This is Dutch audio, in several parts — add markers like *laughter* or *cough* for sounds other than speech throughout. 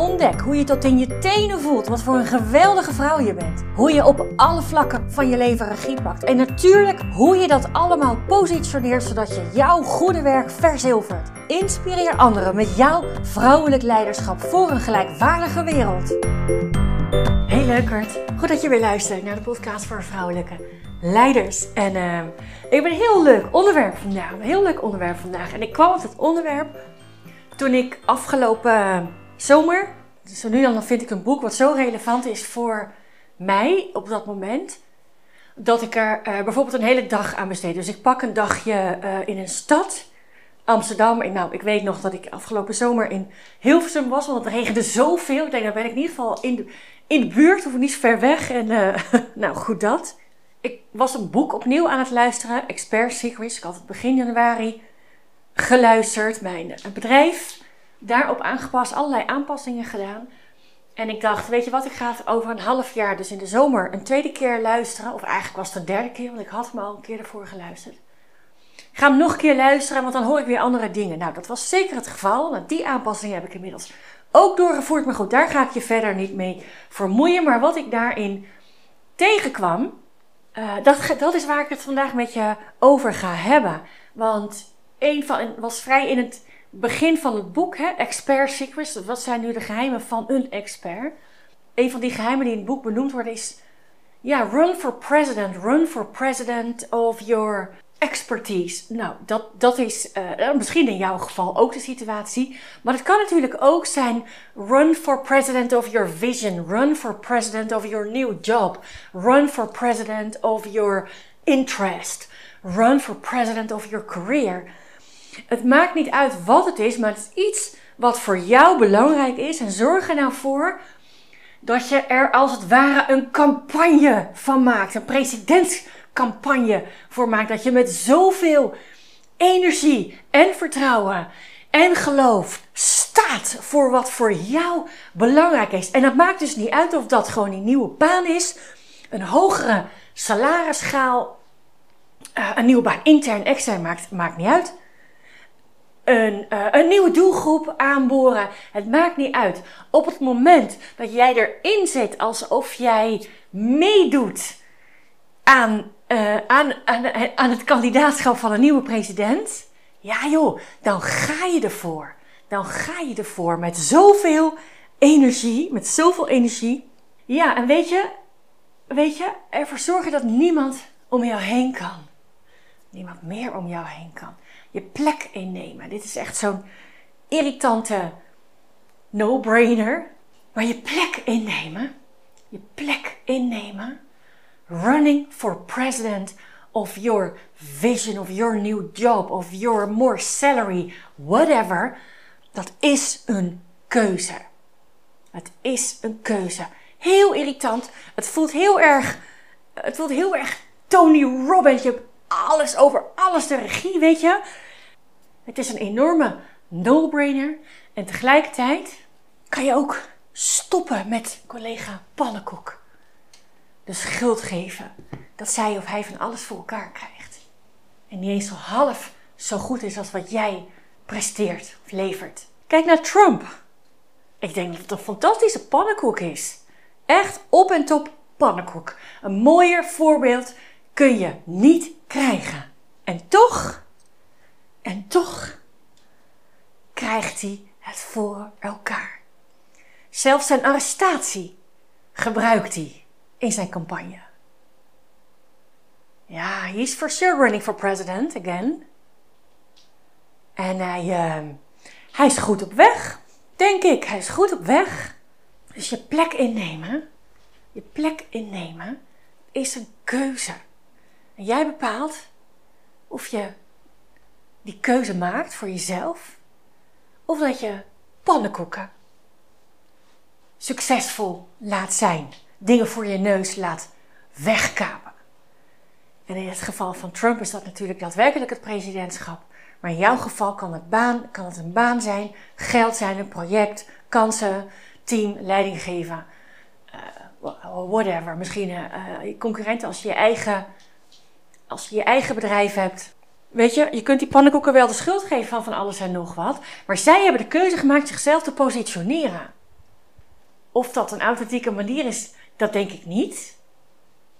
Ontdek hoe je tot in je tenen voelt wat voor een geweldige vrouw je bent. Hoe je op alle vlakken van je leven regie pakt. En natuurlijk hoe je dat allemaal positioneert zodat je jouw goede werk verzilvert. Inspireer anderen met jouw vrouwelijk leiderschap voor een gelijkwaardige wereld. Hey leukert, goed dat je weer luistert naar de podcast voor vrouwelijke leiders. En uh, ik heb een heel leuk onderwerp vandaag. Een heel leuk onderwerp vandaag. En ik kwam op het onderwerp toen ik afgelopen zomer, dus nu dan vind ik een boek wat zo relevant is voor mij op dat moment, dat ik er uh, bijvoorbeeld een hele dag aan besteed. Dus ik pak een dagje uh, in een stad, Amsterdam. Nou, ik weet nog dat ik afgelopen zomer in Hilversum was, want het regende zoveel. Ik denk, dan ben ik in ieder geval in de, in de buurt, of niet ver weg. En uh, *laughs* nou, goed dat. Ik was een boek opnieuw aan het luisteren, Expert Secrets. Ik had het begin januari geluisterd. Mijn bedrijf daarop aangepast, allerlei aanpassingen gedaan. En ik dacht, weet je wat, ik ga het over een half jaar, dus in de zomer, een tweede keer luisteren. Of eigenlijk was het de derde keer, want ik had hem al een keer ervoor geluisterd. Ga hem nog een keer luisteren, want dan hoor ik weer andere dingen. Nou, dat was zeker het geval. Want die aanpassingen heb ik inmiddels ook doorgevoerd. Maar goed, daar ga ik je verder niet mee vermoeien. Maar wat ik daarin tegenkwam, uh, dat, dat is waar ik het vandaag met je over ga hebben. Want een van, was vrij in het begin van het boek, hè, Expert Secrets. Wat zijn nu de geheimen van een expert? Een van die geheimen die in het boek benoemd worden is... Ja, run for president. Run for president of your expertise. Nou, dat, dat is uh, misschien in jouw geval ook de situatie. Maar het kan natuurlijk ook zijn: run for president of your vision. Run for president of your new job. Run for president of your interest. Run for president of your career. Het maakt niet uit wat het is, maar het is iets wat voor jou belangrijk is. En zorg er nou voor dat je er als het ware een campagne van maakt. Een presidentscampagne voor maakt. Dat je met zoveel energie en vertrouwen en geloof staat voor wat voor jou belangrijk is. En dat maakt dus niet uit of dat gewoon een nieuwe baan is, een hogere salarisschaal, uh, een nieuwe baan intern, extern, maakt, maakt niet uit een, uh, een nieuwe doelgroep aanboren. Het maakt niet uit. Op het moment dat jij erin zit alsof jij meedoet aan, uh, aan, aan, aan het kandidaatschap van een nieuwe president. Ja joh, dan ga je ervoor. Dan ga je ervoor met zoveel energie, met zoveel energie. Ja, en weet je, weet je, ervoor zorgen dat niemand om jou heen kan. Niemand meer om jou heen kan je plek innemen. Dit is echt zo'n irritante no-brainer. Maar je plek innemen. Je plek innemen. Running for president of your vision, of your new job, of your more salary, whatever. Dat is een keuze. Het is een keuze. Heel irritant. Het voelt heel erg. Het voelt heel erg Tony Robbins. Je alles over alles de regie, weet je. Het is een enorme no-brainer. En tegelijkertijd kan je ook stoppen met collega Pannenkoek. De schuld geven dat zij of hij van alles voor elkaar krijgt. En niet eens zo half zo goed is als wat jij presteert of levert. Kijk naar Trump. Ik denk dat het een fantastische pannenkoek is. Echt op en top pannenkoek. Een mooier voorbeeld kun je niet krijgen. En toch, en toch krijgt hij het voor elkaar. Zelfs zijn arrestatie gebruikt hij in zijn campagne. Ja, he's for sure running for president again. En hij, uh, hij is goed op weg, denk ik. Hij is goed op weg. Dus je plek innemen, je plek innemen is een keuze. Jij bepaalt of je die keuze maakt voor jezelf. Of dat je pannenkoeken succesvol laat zijn. Dingen voor je neus laat wegkapen. En in het geval van Trump is dat natuurlijk daadwerkelijk het presidentschap. Maar in jouw geval kan het, baan, kan het een baan zijn, geld zijn, een project, kansen, team, leiding geven. Uh, whatever. Misschien uh, concurrenten als je eigen, als je je eigen bedrijf hebt. Weet je, je kunt die pannenkoeken wel de schuld geven van van alles en nog wat. Maar zij hebben de keuze gemaakt zichzelf te positioneren. Of dat een authentieke manier is, dat denk ik niet.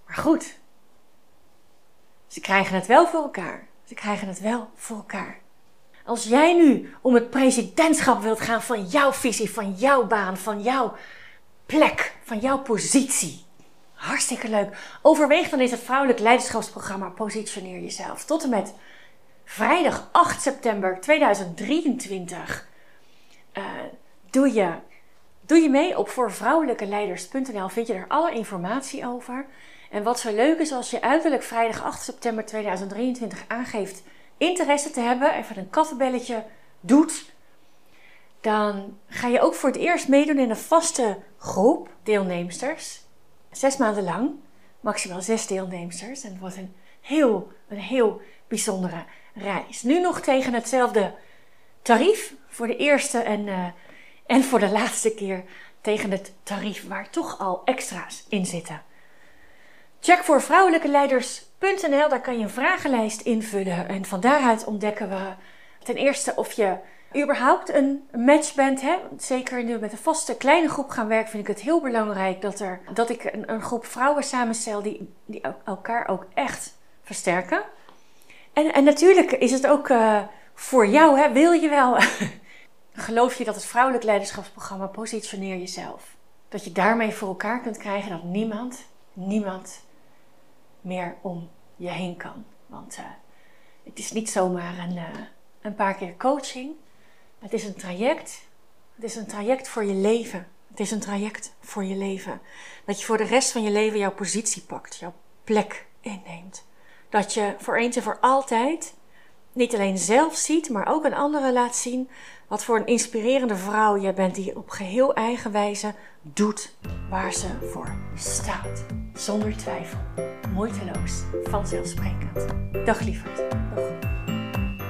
Maar goed. Ze krijgen het wel voor elkaar. Ze krijgen het wel voor elkaar. Als jij nu om het presidentschap wilt gaan van jouw visie, van jouw baan, van jouw plek, van jouw positie. Hartstikke leuk. Overweeg dan eens het vrouwelijk leiderschapsprogramma Positioneer Jezelf. Tot en met vrijdag 8 september 2023 uh, eh, doe, je, doe je mee op voorvrouwelijkeleiders.nl. Vind je er alle informatie over. En wat zo leuk is als je uiterlijk vrijdag 8 september 2023 aangeeft interesse te hebben, even een kattenbelletje doet, dan ga je ook voor het eerst meedoen in een vaste groep deelnemsters. Zes maanden lang, maximaal zes deelnemsters. En het wordt een heel, een heel bijzondere reis. Nu nog tegen hetzelfde tarief voor de eerste en, uh, en voor de laatste keer tegen het tarief waar toch al extra's in zitten. Check voor vrouwelijkeleiders.nl, daar kan je een vragenlijst invullen. En van daaruit ontdekken we ten eerste of je überhaupt een match bent. Hè? Zeker nu met een vaste kleine groep gaan werken, vind ik het heel belangrijk dat, er, dat ik een, een groep vrouwen samenstel die, die elkaar ook echt versterken. En, en natuurlijk is het ook uh, voor jou, hè? wil je wel, *laughs* geloof je dat het vrouwelijk leiderschapsprogramma Positioneer Jezelf, dat je daarmee voor elkaar kunt krijgen dat niemand, niemand meer om je heen kan. Want uh, het is niet zomaar een, uh, een paar keer coaching. Het is een traject. Het is een traject voor je leven. Het is een traject voor je leven. Dat je voor de rest van je leven jouw positie pakt, jouw plek inneemt. Dat je voor eens en voor altijd niet alleen zelf ziet, maar ook een andere laat zien wat voor een inspirerende vrouw jij bent die op geheel eigen wijze doet waar ze voor staat. Zonder twijfel, moeiteloos, vanzelfsprekend. Dag lieverd. Dag.